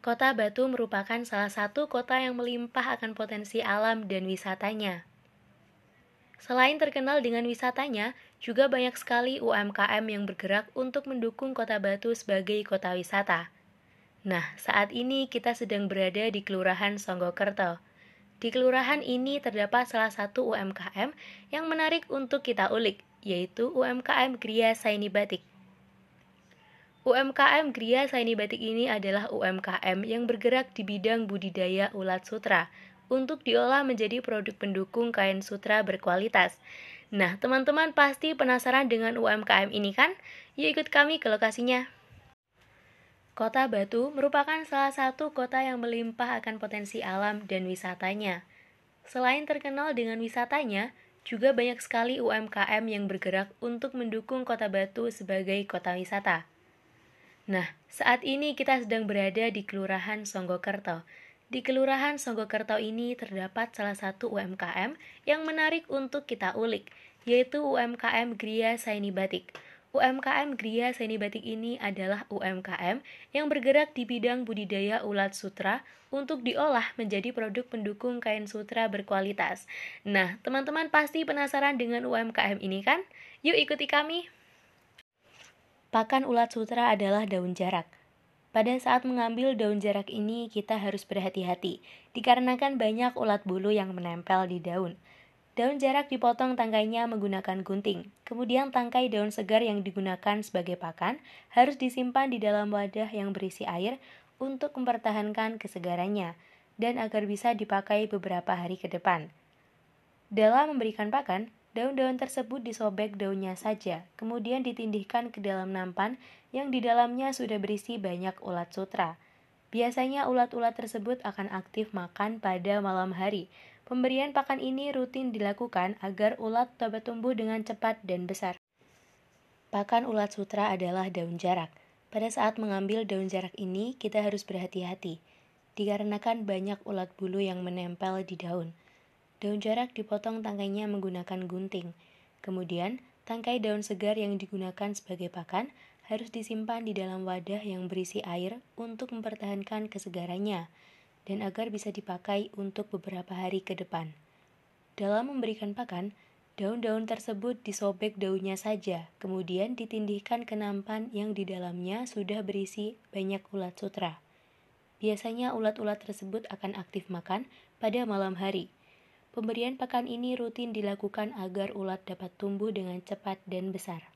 Kota Batu merupakan salah satu kota yang melimpah akan potensi alam dan wisatanya. Selain terkenal dengan wisatanya, juga banyak sekali UMKM yang bergerak untuk mendukung Kota Batu sebagai kota wisata. Nah, saat ini kita sedang berada di Kelurahan Songgokerto. Di kelurahan ini terdapat salah satu UMKM yang menarik untuk kita ulik, yaitu UMKM Gria Saini Batik. UMKM Gria Saini Batik ini adalah UMKM yang bergerak di bidang budidaya ulat sutra untuk diolah menjadi produk pendukung kain sutra berkualitas. Nah, teman-teman pasti penasaran dengan UMKM ini kan? Yuk ikut kami ke lokasinya. Kota Batu merupakan salah satu kota yang melimpah akan potensi alam dan wisatanya. Selain terkenal dengan wisatanya, juga banyak sekali UMKM yang bergerak untuk mendukung Kota Batu sebagai kota wisata. Nah, saat ini kita sedang berada di Kelurahan Songgokerto. Di Kelurahan Songgokerto ini terdapat salah satu UMKM yang menarik untuk kita ulik, yaitu UMKM Gria Saini Batik. UMKM Gria Saini Batik ini adalah UMKM yang bergerak di bidang budidaya ulat sutra untuk diolah menjadi produk pendukung kain sutra berkualitas. Nah, teman-teman pasti penasaran dengan UMKM ini kan? Yuk ikuti kami! Pakan ulat sutra adalah daun jarak. Pada saat mengambil daun jarak ini, kita harus berhati-hati, dikarenakan banyak ulat bulu yang menempel di daun. Daun jarak dipotong tangkainya menggunakan gunting. Kemudian tangkai daun segar yang digunakan sebagai pakan harus disimpan di dalam wadah yang berisi air untuk mempertahankan kesegarannya dan agar bisa dipakai beberapa hari ke depan. Dalam memberikan pakan, Daun-daun tersebut disobek daunnya saja, kemudian ditindihkan ke dalam nampan yang di dalamnya sudah berisi banyak ulat sutra. Biasanya ulat-ulat tersebut akan aktif makan pada malam hari. Pemberian pakan ini rutin dilakukan agar ulat dapat tumbuh dengan cepat dan besar. Pakan ulat sutra adalah daun jarak. Pada saat mengambil daun jarak ini, kita harus berhati-hati, dikarenakan banyak ulat bulu yang menempel di daun. Daun jarak dipotong tangkainya menggunakan gunting. Kemudian, tangkai daun segar yang digunakan sebagai pakan harus disimpan di dalam wadah yang berisi air untuk mempertahankan kesegarannya dan agar bisa dipakai untuk beberapa hari ke depan. Dalam memberikan pakan, daun-daun tersebut disobek daunnya saja, kemudian ditindihkan ke nampan yang di dalamnya sudah berisi banyak ulat sutra. Biasanya ulat-ulat tersebut akan aktif makan pada malam hari. Pemberian pakan ini rutin dilakukan agar ulat dapat tumbuh dengan cepat dan besar.